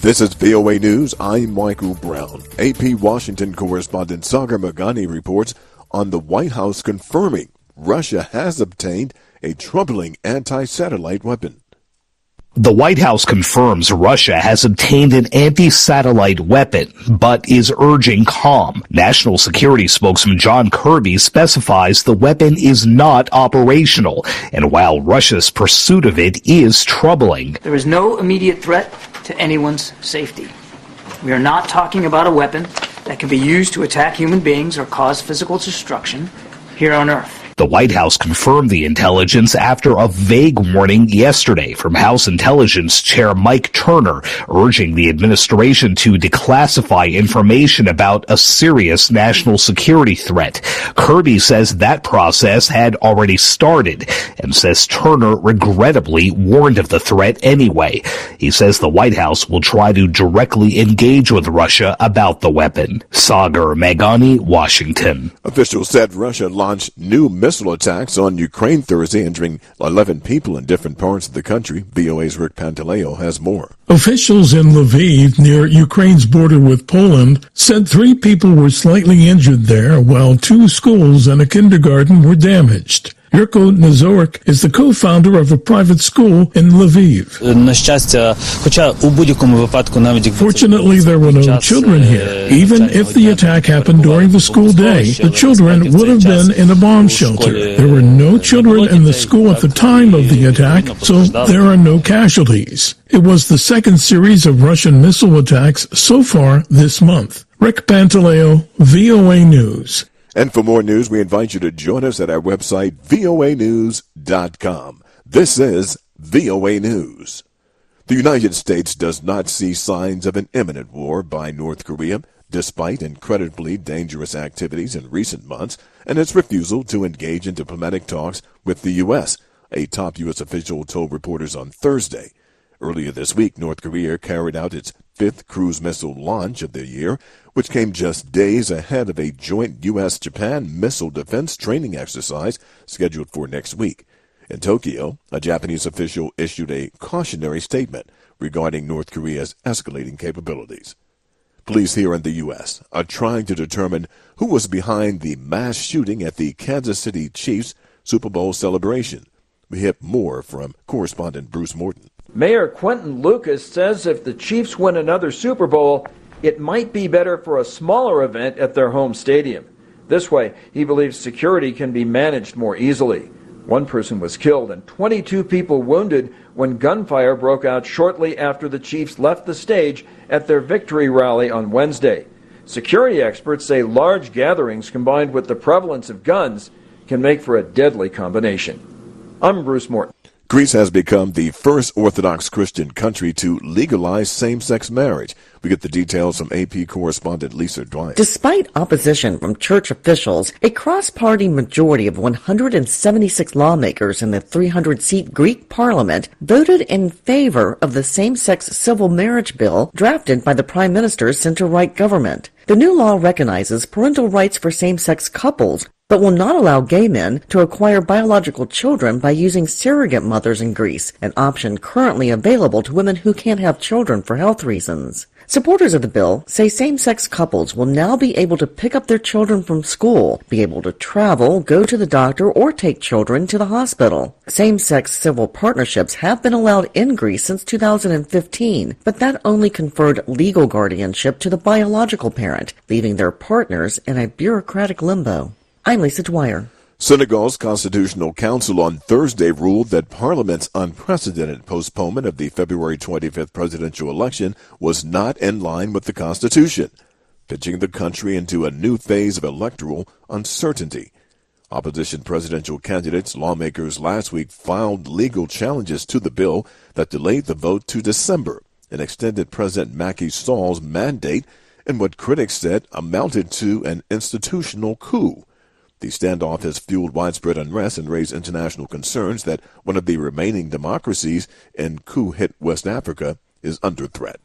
This is VOA News. I'm Michael Brown. AP Washington correspondent Sagar Meghani reports on the White House confirming Russia has obtained a troubling anti-satellite weapon. The White House confirms Russia has obtained an anti-satellite weapon, but is urging calm. National Security spokesman John Kirby specifies the weapon is not operational, and while Russia's pursuit of it is troubling. There is no immediate threat to anyone's safety. We are not talking about a weapon that can be used to attack human beings or cause physical destruction here on Earth. The White House confirmed the intelligence after a vague warning yesterday from House Intelligence Chair Mike Turner, urging the administration to declassify information about a serious national security threat. Kirby says that process had already started and says Turner regrettably warned of the threat anyway. He says the White House will try to directly engage with Russia about the weapon. Sagar Meghani, Washington. Officials said Russia launched new missile attacks on Ukraine Thursday, injuring 11 people in different parts of the country. VOA's Rick Pantaleo has more. Officials in Lviv, near Ukraine's border with Poland, said three people were slightly injured there, while two schools and a kindergarten were damaged. Yurko Nazork is the co-founder of a private school in Lviv. Fortunately, there were no children here. Even if the attack happened during the school day, the children would have been in a bomb shelter. There were no children in the school at the time of the attack, so there are no casualties. It was the second series of Russian missile attacks so far this month. Rick Pantaleo, VOA News. And for more news, we invite you to join us at our website, voanews.com. This is VOA News. The United States does not see signs of an imminent war by North Korea, despite incredibly dangerous activities in recent months and its refusal to engage in diplomatic talks with the U.S., a top U.S. official told reporters on Thursday. Earlier this week, North Korea carried out its fifth cruise missile launch of the year, which came just days ahead of a joint U.S. Japan missile defense training exercise scheduled for next week. In Tokyo, a Japanese official issued a cautionary statement regarding North Korea's escalating capabilities. Police here in the U.S. are trying to determine who was behind the mass shooting at the Kansas City Chiefs Super Bowl celebration. We hear more from correspondent Bruce Morton. Mayor Quinton Lucas says if the Chiefs win another Super Bowl, it might be better for a smaller event at their home stadium. This way, he believes security can be managed more easily. One person was killed and 22 people wounded when gunfire broke out shortly after the Chiefs left the stage at their victory rally on Wednesday. Security experts say large gatherings combined with the prevalence of guns can make for a deadly combination. I'm Bruce Morton. Greece has become the first Orthodox Christian country to legalize same-sex marriage. We get the details from AP correspondent Lisa Dwyer. Despite opposition from church officials, a cross-party majority of 176 lawmakers in the 300-seat Greek parliament voted in favor of the same-sex civil marriage bill drafted by the prime minister's center-right government. The new law recognizes parental rights for same-sex couples but will not allow gay men to acquire biological children by using surrogate mothers in Greece, an option currently available to women who can't have children for health reasons. Supporters of the bill say same-sex couples will now be able to pick up their children from school, be able to travel, go to the doctor, or take children to the hospital. Same-sex civil partnerships have been allowed in Greece since 2015, but that only conferred legal guardianship to the biological parent, leaving their partners in a bureaucratic limbo. I'm Lisa Dwyer. Senegal's Constitutional Council on Thursday ruled that Parliament's unprecedented postponement of the February 25th presidential election was not in line with the Constitution, pitching the country into a new phase of electoral uncertainty. Opposition presidential candidates, lawmakers last week filed legal challenges to the bill that delayed the vote to December and extended President Macky Sall's mandate in what critics said amounted to an institutional coup. The standoff has fueled widespread unrest and raised international concerns that one of the remaining democracies in coup-hit West Africa is under threat.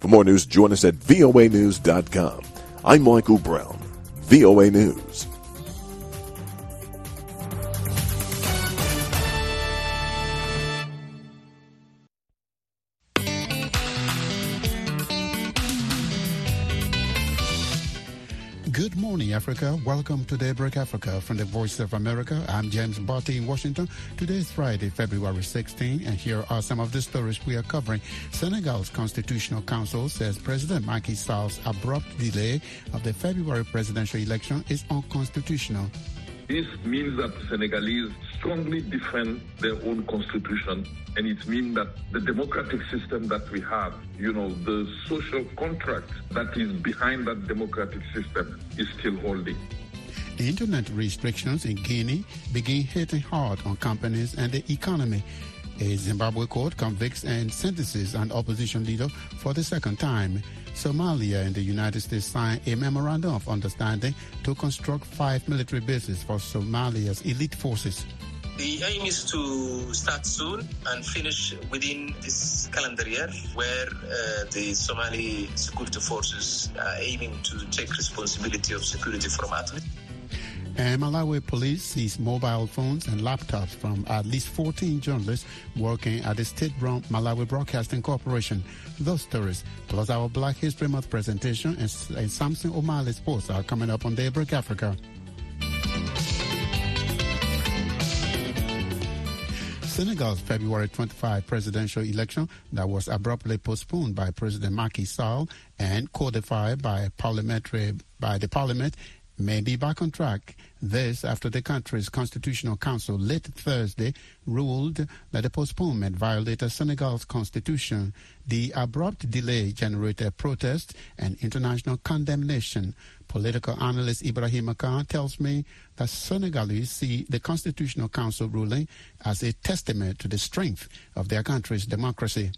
For more news, join us at voanews.com. I'm Michael Brown, VOA News. Morning, Africa. Welcome to Daybreak Africa from the Voice of America. I'm James Butty in Washington. Today is Friday, February 16, and here are some of the stories we are covering. Senegal's Constitutional Council says President Macky Sall's abrupt delay of the February presidential election is unconstitutional. This means that Senegalese strongly defend their own constitution, and it means that the democratic system that we have, you know, the social contract that is behind that democratic system is still holding. The internet restrictions in Guinea begin hitting hard on companies and the economy. A Zimbabwe court convicts and sentences an opposition leader for the second time. Somalia and the United States signed a memorandum of understanding to construct five military bases for Somalia's elite forces. The aim is to start soon and finish within this calendar year, where uh, the Somali security forces are aiming to take responsibility of security from ATMIS. And Malawi police seized mobile phones and laptops from at least 14 journalists working at the state-run Malawi Broadcasting Corporation. Those stories, plus our Black History Month presentation and, and Samson Omale sports are coming up on Daybreak Africa. Senegal's February 25 presidential election that was abruptly postponed by President Macky Sall and codified by parliamentary by the parliament may be back on track. This after the country's constitutional council late Thursday ruled that the postponement violated Senegal's constitution. The abrupt delay generated protest and international condemnation. Political analyst Ibrahim Khan tells me that Senegalese see the constitutional council ruling as a testament to the strength of their country's democracy.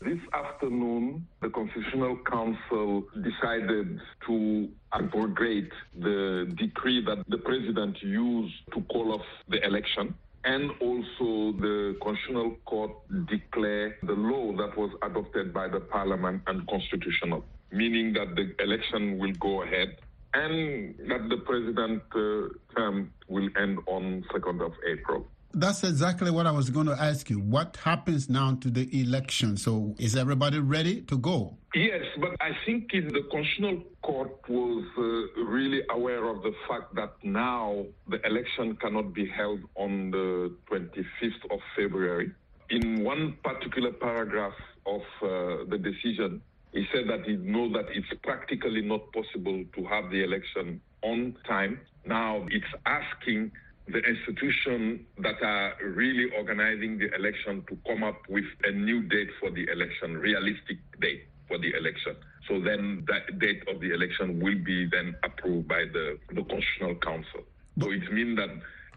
This afternoon, the Constitutional Council decided to abrogate the decree that the president used to call off the election. And also, the Constitutional Court declared the law that was adopted by the Parliament unconstitutional, meaning that the election will go ahead and that the president uh, term will end on 2nd of April. That's exactly what I was going to ask you. What happens now to the election? So, is everybody ready to go? Yes, but I think the Constitutional Court was uh, really aware of the fact that now the election cannot be held on the 25th of February. In one particular paragraph of uh, the decision, he said that he knows that it's practically not possible to have the election on time. Now it's asking the institutions that are really organizing the election to come up with a new date for the election, realistic date for the election. So then that date of the election will be then approved by the, the Constitutional Council. So it means that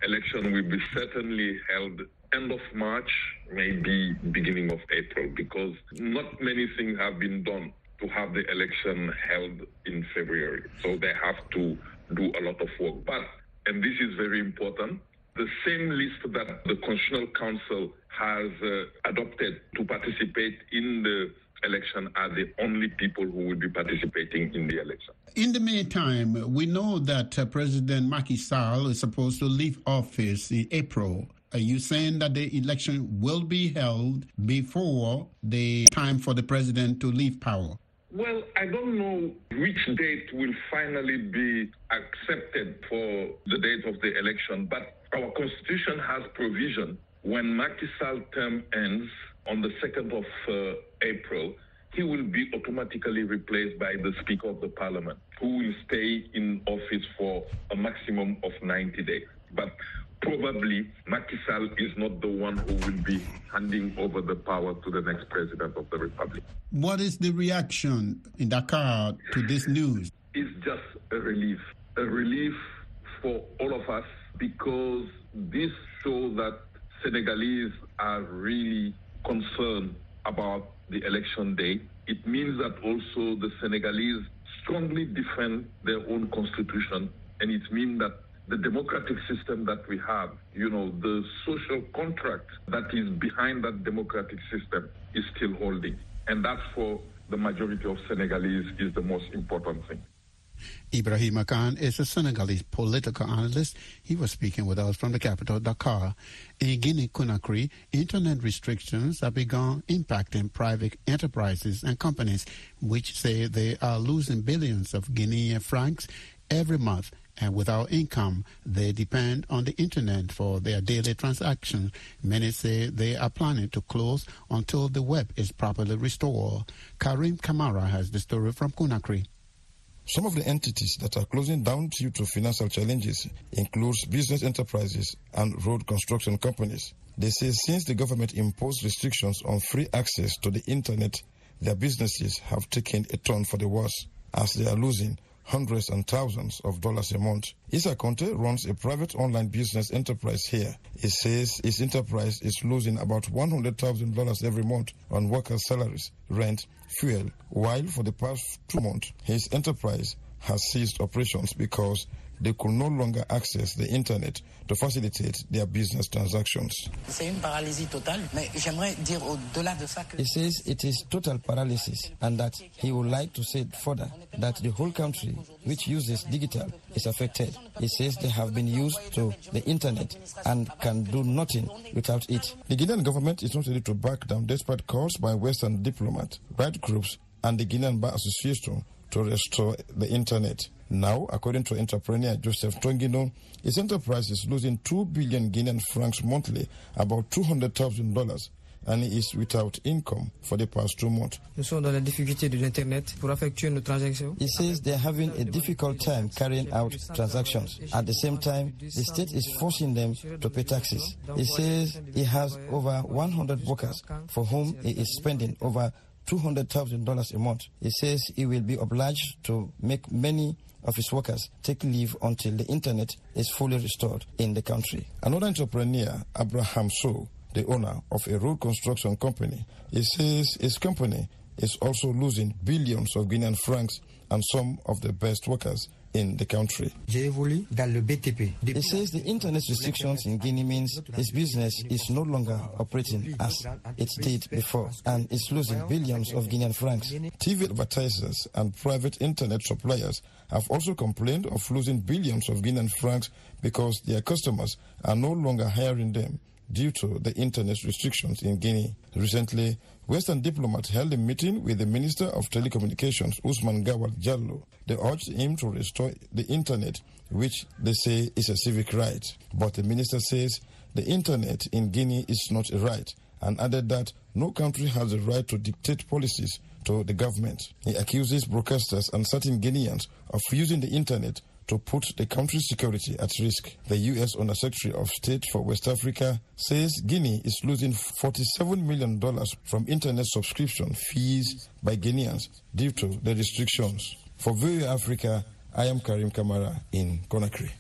election will be certainly held end of March, maybe beginning of April, because not many things have been done to have the election held in February. So they have to do a lot of work. But and this is very important, the same list that the Constitutional Council has uh, adopted to participate in the election are the only people who will be participating in the election. In the meantime, we know that uh, President Macky Sall is supposed to leave office in April. Are you saying that the election will be held before the time for the president to leave power? Well, I don't know which date will finally be accepted for the date of the election, but our constitution has provision when Macky Sall term ends on the 2nd of uh, April, he will be automatically replaced by the Speaker of the Parliament, who will stay in office for a maximum of 90 days. But probably Macky Sall is not the one who will be handing over the power to the next president of the republic. What is the reaction in Dakar to this news? It's just a relief, a relief for all of us because this shows that Senegalese are really concerned about the election day. It means that also the Senegalese strongly defend their own constitution, and it means that the democratic system that we have, you know, the social contract that is behind that democratic system is still holding. And that's for the majority of Senegalese is the most important thing. Ibrahim Khan is a Senegalese political analyst. He was speaking with us from the capital, Dakar. In Guinea Conakry, internet restrictions have begun impacting private enterprises and companies, which say they are losing billions of Guinean francs every month and without income, they depend on the internet for their daily transactions. Many say they are planning to close until the web is properly restored. Karim Kamara has the story from Conakry. Some of the entities that are closing down due to financial challenges includes business enterprises and road construction companies. They say since the government imposed restrictions on free access to the internet, their businesses have taken a turn for the worse as they are losing hundreds and thousands of dollars a month. Issa Conte runs a private online business enterprise here. He says his enterprise is losing about $100,000 every month on workers' salaries, rent, fuel, while for the past two months, his enterprise has ceased operations because they could no longer access the internet to facilitate their business transactions. He says it is total paralysis and that he would like to say further that the whole country, which uses digital, is affected. He says they have been used to the internet and can do nothing without it. The Guinean government is not ready to back down despite calls by Western diplomats, right groups, and the Guinean Bar Association to restore the internet. Now, according to entrepreneur Joseph Tongino, his enterprise is losing 2 billion Guinean francs monthly, about $200,000 and he is without income for the past two months. He says they are having a difficult time carrying out transactions. At the same time, the state is forcing them to pay taxes. He says he has over 100 workers for whom he is spending over $200,000 a month. He says he will be obliged to make many of his workers take leave until the internet is fully restored in the country. Another entrepreneur, Abraham So, the owner of a road construction company, he says his company is also losing billions of Guinean francs and some of the best workers in the country. He says the internet restrictions in Guinea means his business is no longer operating as it did before and is losing billions of Guinean francs. TV advertisers and private internet suppliers have also complained of losing billions of Guinean francs because their customers are no longer hiring them due to the internet restrictions in Guinea. Recently, Western diplomats held a meeting with the Minister of Telecommunications, Ousmane Gaoual Diallo. They urged him to restore the internet, which they say is a civic right. But the minister says the internet in Guinea is not a right and added that no country has the right to dictate policies to the government. He accuses broadcasters and certain Guineans of using the internet to put the country's security at risk. The U.S. Undersecretary of State for West Africa says Guinea is losing $47 million from internet subscription fees by Guineans due to the restrictions. For VOA Africa, I am Karim Kamara in Conakry.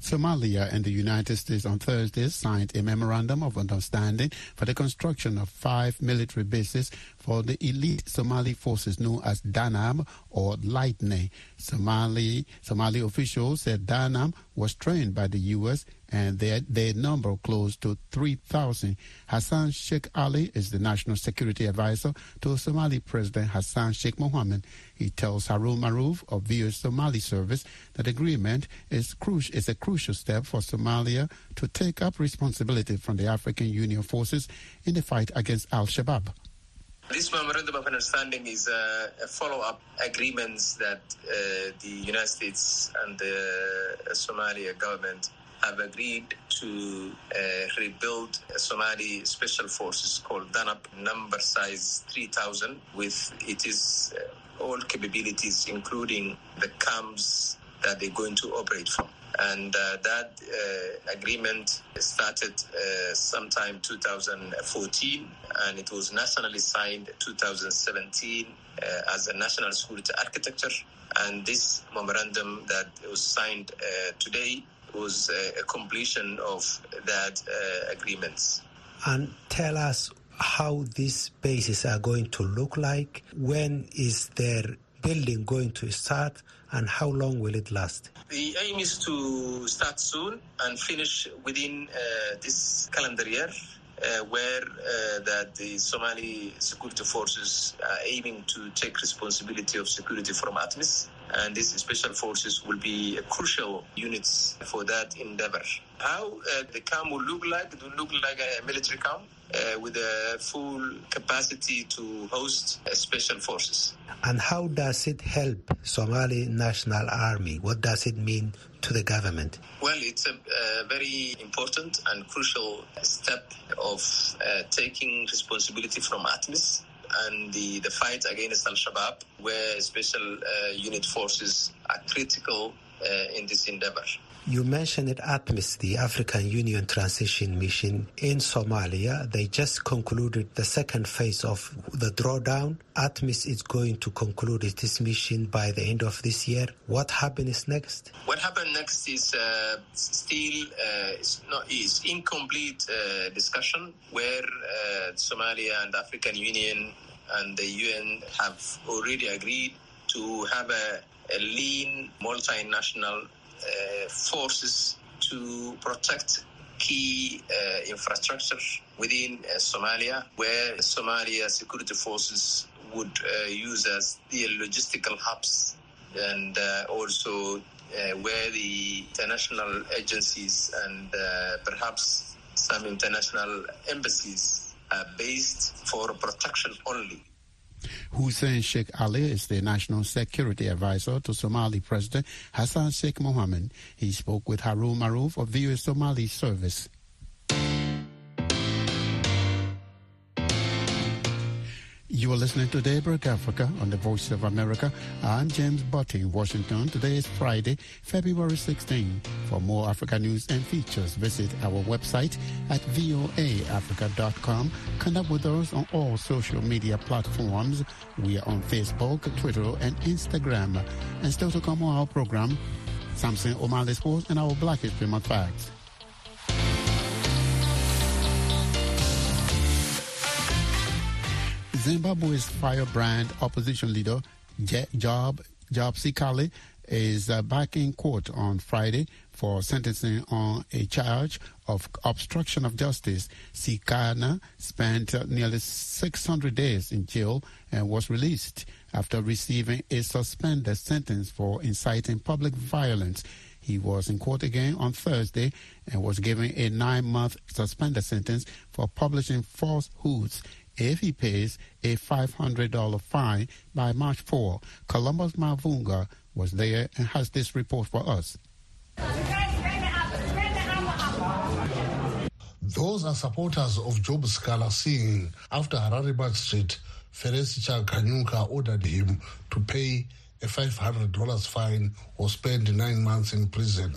Somalia and the United States on Thursday signed a memorandum of understanding for the construction of five military bases for the elite Somali forces known as Danab or Lightning. Somali Somali officials said Danab was trained by the U.S. and their, their number close to 3,000. Hussein Sheikh Ali is the national security advisor to Somali President Hassan Sheikh Mohamud. He tells Harun Maruf of the U.S. Somali service that agreement is, is a crucial step for Somalia to take up responsibility from the African Union forces in the fight against Al-Shabaab. This memorandum of understanding is a, a follow-up agreements that uh, the United States and the uh, Somalia government have agreed to uh, rebuild Somali special forces called Danab, number size 3,000, with it is uh, all capabilities, including the camps that they're going to operate from. And uh, that uh, agreement started uh, sometime 2014, and it was nationally signed 2017 uh, as a national security architecture. And this memorandum that was signed uh, today was a completion of that uh, agreements. And tell us how these bases are going to look like. When is their building going to start and how long will it last? The aim is to start soon and finish within uh, this calendar year. Uh, where uh, that the Somali security forces are aiming to take responsibility of security from ATMIS. And these special forces will be crucial units for that endeavor. How uh, the camp will look like, it will look like a military camp uh, with a full capacity to host uh, special forces. And how does it help Somali National Army? What does it mean to the government? Well, it's a, a very important and crucial step of uh, taking responsibility from ATMIS and the, the fight against Al Shabaab, where special uh, unit forces are critical uh, in this endeavor. You mentioned ATMIS, the African Union Transition Mission in Somalia. They just concluded the second phase of the drawdown. ATMIS is going to conclude this mission by the end of this year. What happens next? What happens next is uh, still uh, is, not, incomplete uh, discussion where uh, Somalia and African Union and the UN have already agreed to have a, a lean multinational forces to protect key uh, infrastructure within uh, Somalia, where Somalia security forces would uh, use as the logistical hubs and uh, also uh, where the international agencies and perhaps some international embassies are based for protection only. Hussein Sheikh Ali is the National Security Advisor to Somali President Hassan Sheikh Mohamud. He spoke with Harun Maruf of the U.S. Somali Service. You are listening to Daybreak Africa on the Voice of America. I'm James Butty in Washington. Today is Friday, February 16. For more Africa news and features, visit our website at voaafrica.com. Connect with us on all social media platforms. We are on Facebook, Twitter, and Instagram. And still to come on our program, Samson Omale Sports and our Black History Month facts. Zimbabwe's firebrand opposition leader, Job, Job Sikhala, is uh, back in court on Friday for sentencing on a charge of obstruction of justice. Sikhala spent uh, nearly 600 days in jail and was released after receiving a suspended sentence for inciting public violence. He was in court again on Thursday and was given a nine month suspended sentence for publishing falsehoods if he pays a $500 fine by March 4. Columbus Mavunga was there and has this report for us. Those are supporters of Job Sikhala saying after Harare Street, Ferecia Kanyuka ordered him to pay a $500 fine or spend nine months in prison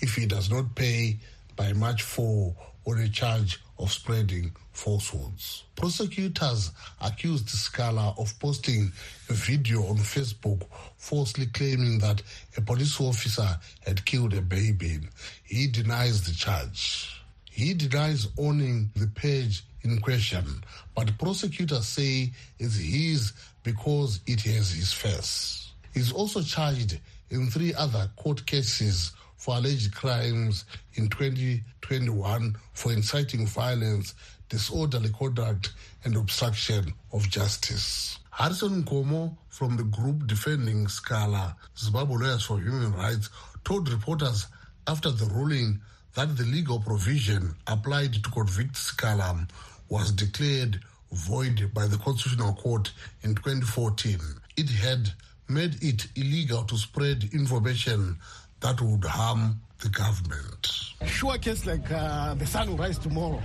if he does not pay by March 4 on a charge of spreading falsehoods. Prosecutors accused Sikhala of posting a video on Facebook falsely claiming that a police officer had killed a baby. He denies the charge. He denies owning the page in question, but prosecutors say it's his because it has his face. He's also charged in three other court cases for alleged crimes in 2021 for inciting violence, disorderly conduct, and obstruction of justice. Harrison Nkomo from the group defending Sikhala, Zimbabwe Lawyers for Human Rights, told reporters after the ruling that the legal provision applied to convict Sikhala was declared void by the Constitutional Court in 2014. It had made it illegal to spread information that would harm the government. Sure case like uh, the sun will rise tomorrow.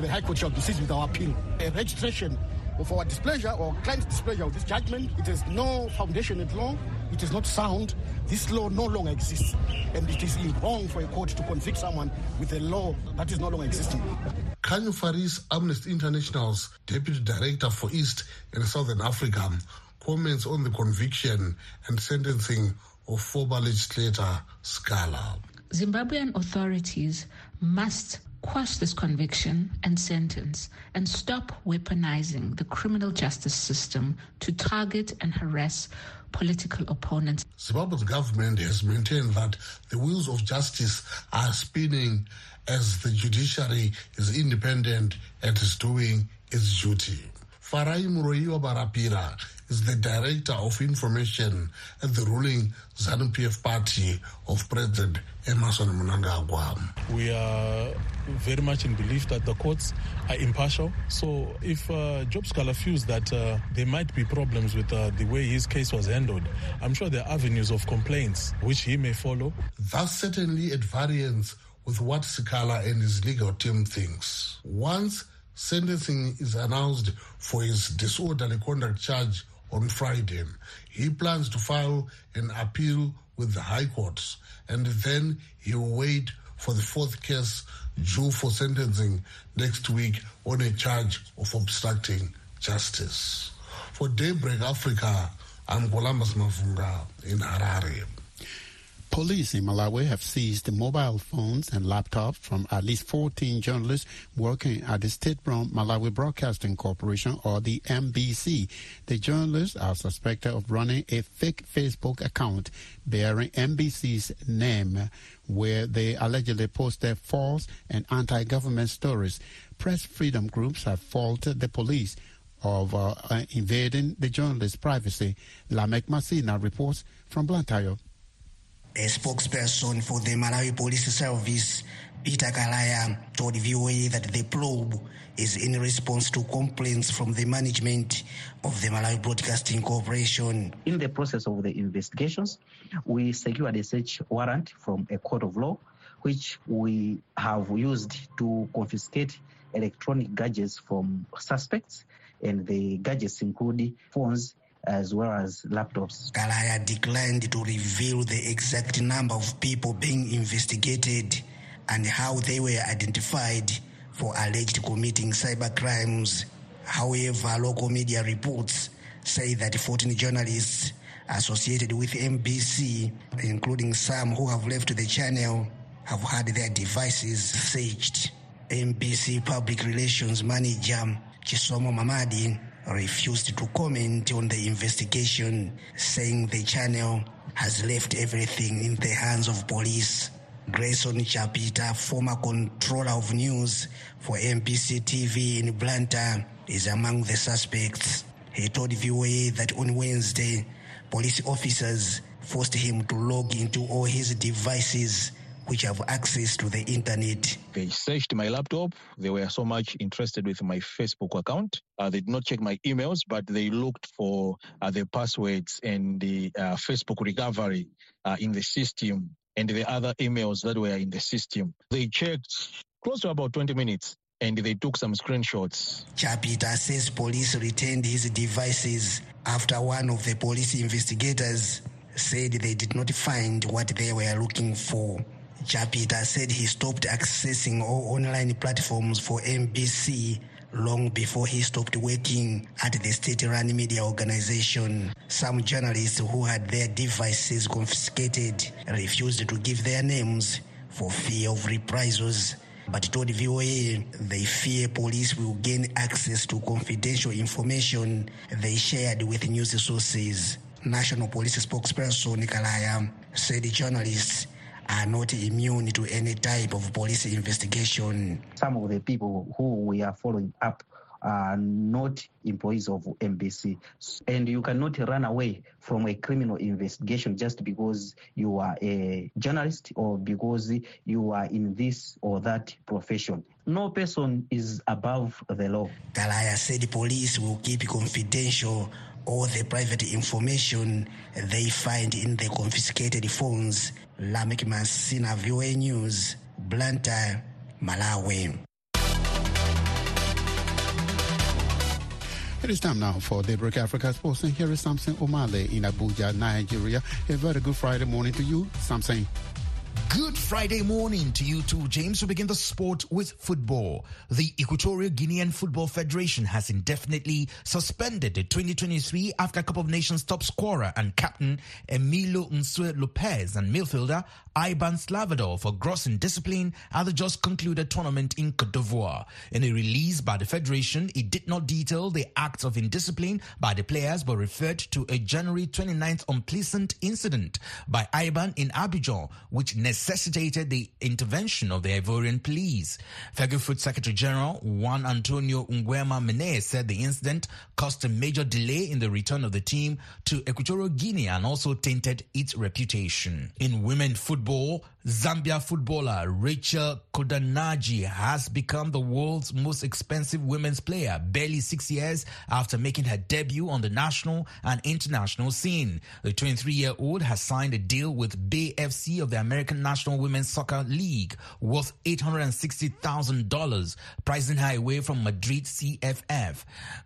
The High Court shall proceed with our appeal. A registration of our displeasure or client's displeasure of this judgment, it has no foundation in law. It is not sound. This law no longer exists. And it is wrong for a court to convict someone with a law that is no longer existing. Khanyo Faris, Amnesty International's Deputy Director for East and Southern Africa, comments on the conviction and sentencing of former legislator Sikhala. Zimbabwean authorities must quash this conviction and sentence and stop weaponizing the criminal justice system to target and harass political opponents. Zimbabwe's government has maintained that the wheels of justice are spinning as the judiciary is independent and is doing its duty. Farai Muroiwa Barapira is the director of information at the ruling ZANU-PF party of President Emmerson Mnangagwa. We are very much in belief that the courts are impartial. So if uh, Job Sikhala feels that uh, there might be problems with uh, the way his case was handled, I'm sure there are avenues of complaints which he may follow. That's certainly at variance with what Sikhala and his legal team thinks. Once sentencing is announced for his disorderly conduct charge on Friday, he plans to file an appeal with the High Courts and then he will wait for the fourth case due for sentencing next week on a charge of obstructing justice. For Daybreak Africa, I'm Columbus Mavunga in Harare. Police in Malawi have seized mobile phones and laptops from at least 14 journalists working at the state-run Malawi Broadcasting Corporation, or the MBC. The journalists are suspected of running a fake Facebook account bearing MBC's name, where they allegedly posted false and anti-government stories. Press freedom groups have faulted the police of uh, invading the journalists' privacy. Lamek Masina reports from Blantyre. A spokesperson for the Malawi Police Service, Peter Kalaya, told VOA that the probe is in response to complaints from the management of the Malawi Broadcasting Corporation. In the process of the investigations, we secured a search warrant from a court of law, which we have used to confiscate electronic gadgets from suspects, and the gadgets include phones as well as laptops. Kalaya declined to reveal the exact number of people being investigated and how they were identified for alleged committing cyber crimes. However, local media reports say that 14 journalists associated with MBC, including some who have left the channel, have had their devices searched. MBC Public Relations Manager Chisomo Mamadi refused to comment on the investigation, saying the channel has left everything in the hands of police. Grayson Chapita, former controller of news for MBC TV in Blantyre, is among the suspects. He told VOA that on Wednesday, police officers forced him to log into all his devices which have access to the internet. They searched my laptop. They were so much interested with my Facebook account. Uh, they did not check my emails, but they looked for uh, the passwords and the uh, Facebook recovery in the system and the other emails that were in the system. They checked close to about 20 minutes and they took some screenshots. Chapita says police retained his devices after one of the police investigators said they did not find what they were looking for. Chapita said he stopped accessing all online platforms for MBC long before he stopped working at the state-run media organization. Some journalists who had their devices confiscated refused to give their names for fear of reprisals but told VOA they fear police will gain access to confidential information they shared with news sources. National Police spokesperson Nikolaya said journalists are not immune to any type of police investigation. Some of the people who we are following up are not employees of MBC. And you cannot run away from a criminal investigation just because you are a journalist or because you are in this or that profession. No person is above the law. Kalaya said police will keep confidential all the private information they find in the confiscated phones. Lamek Masina, VOA News, Blantyre, uh, Malawi. It is time now for Daybreak Africa Sports, and here is Samson Omale in Abuja, Nigeria. A very good Friday morning to you, Samson. Good Friday morning to you too, James. We begin the sport with football. The Equatorial Guinean Football Federation has indefinitely suspended the 2023 Africa Cup of Nations top scorer and captain Emilio Nsue Lopez and midfielder Iban Salvador for gross indiscipline at the just concluded tournament in Cote d'Ivoire. In a release by the Federation, it did not detail the acts of indiscipline by the players but referred to a January 29th unpleasant incident by Iban in Abidjan, which necessitated the intervention of the Ivorian police. Fegofoot Secretary General Juan Antonio Nguema Mene said the incident caused a major delay in the return of the team to Equatorial Guinea and also tainted its reputation. In women football, Zambia footballer Rachel Kundananji has become the world's most expensive women's player, barely six years after making her debut on the national and international scene. The 23 year old has signed a deal with Bay FC of the American National Women's Soccer League worth $860,000, pricing her away from Madrid CFF.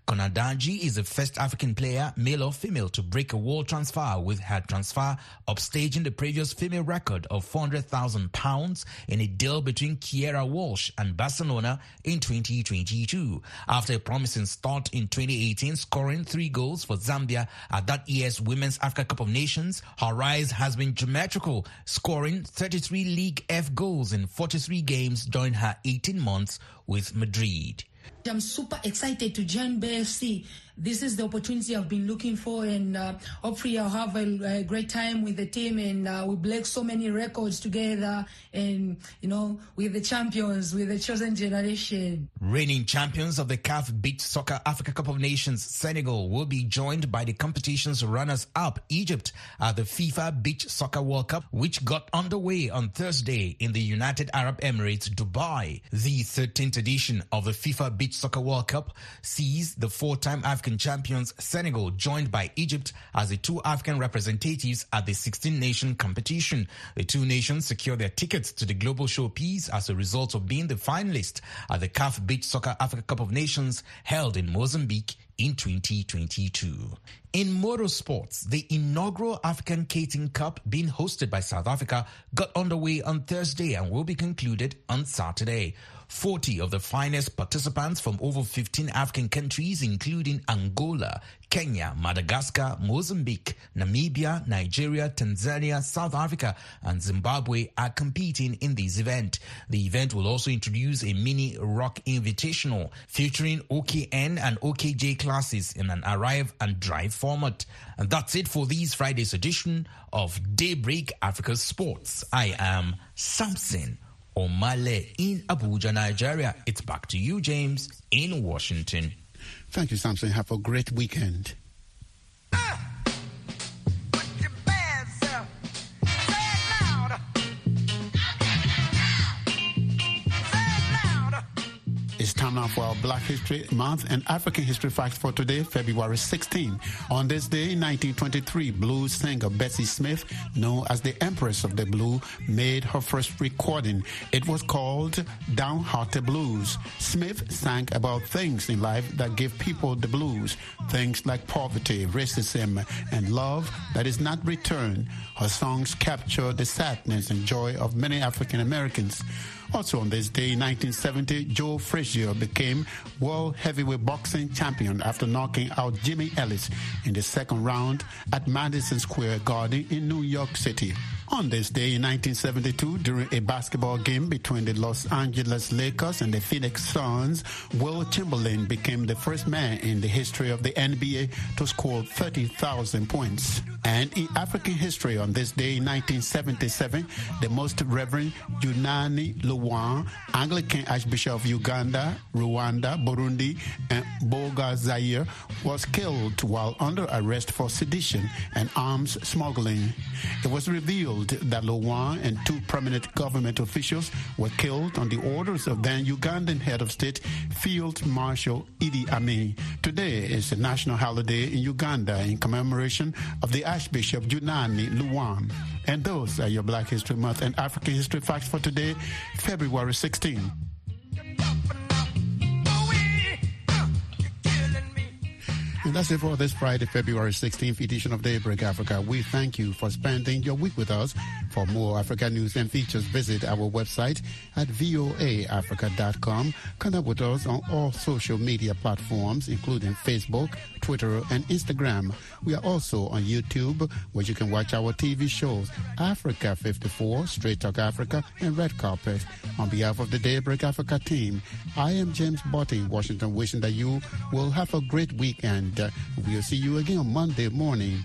Kundananji is the first African player, male or female, to break a world transfer with her transfer upstaging the previous female record of 400,000 pounds in a deal between Keira Walsh and Barcelona in 2022. After a promising start in 2018, scoring three goals for Zambia at that year's Women's Africa Cup of Nations, her rise has been geometrical, scoring 33 League F goals in 43 games during her 18 months with Madrid. I'm super excited to join Bay FC. This is the opportunity I've been looking for, and uh, hopefully, I'll have a, a, great time with the team. And uh, we break so many records together, and you know, with the champions, with the chosen generation. Reigning champions of the CAF Beach Soccer Africa Cup of Nations, Senegal will be joined by the competition's runners-up, Egypt, at the FIFA Beach Soccer World Cup, which got underway on Thursday in the United Arab Emirates, Dubai. The 13th edition of the FIFA Beach Soccer World Cup sees the four-time African champions Senegal joined by Egypt as the two African representatives at the 16 nation competition. The two nations secured their tickets to the global showpiece as a result of being the finalists at the CAF Beach Soccer Africa Cup of Nations held in Mozambique in 2022. In motorsports, the inaugural African Karting Cup being hosted by South Africa got underway on Thursday and will be concluded on Saturday. 40 of the finest participants from over 15 African countries, including Angola, Kenya, Madagascar, Mozambique, Namibia, Nigeria, Tanzania, South Africa, and Zimbabwe are competing in this event. The event will also introduce a mini rock invitational featuring OKN and OKJ classes in an arrive and drive format. And that's it for this Friday's edition of Daybreak Africa Sports. I am Samson Omale in Abuja, Nigeria. It's back to you, James, in Washington. Thank you, Samson. Have a great weekend. For our Black History Month and African History Facts for today, February 16. On this day, 1923, blues singer Bessie Smith, known as the Empress of the Blue, made her first recording. It was called Downhearted Blues. Smith sang about things in life that give people the blues, things like poverty, racism, and love that is not returned. Her songs capture the sadness and joy of many African Americans. Also on this day, 1970, Joe Frazier became World Heavyweight Boxing Champion after knocking out Jimmy Ellis in the second round at Madison Square Garden in New York City. On this day in 1972, during a basketball game between the Los Angeles Lakers and the Phoenix Suns, Wilt Chamberlain became the first man in the history of the NBA to score 30,000 points. And in African history, on this day in 1977, the Most Reverend Janani Luwum, Anglican Archbishop of Uganda, Rwanda, Burundi, and Boga Zaire, was killed while under arrest for sedition and arms smuggling. It was revealed that Luwum and two prominent government officials were killed on the orders of then Ugandan head of state, Field Marshal Idi Amin. Today is a national holiday in Uganda in commemoration of the Archbishop Janani Luwum. And those are your Black History Month and African History Facts for today, February 16. And that's it for this Friday, February 16th edition of Daybreak Africa. We thank you for spending your week with us. For more Africa news and features, visit our website at voaafrica.com. Connect with us on all social media platforms, including Facebook, Twitter, and Instagram. We are also on YouTube, where you can watch our TV shows, Africa 54, Straight Talk Africa, and Red Carpet. On behalf of the Daybreak Africa team, I am James Butty, Washington, wishing that you will have a great weekend. We'll see you again on Monday morning.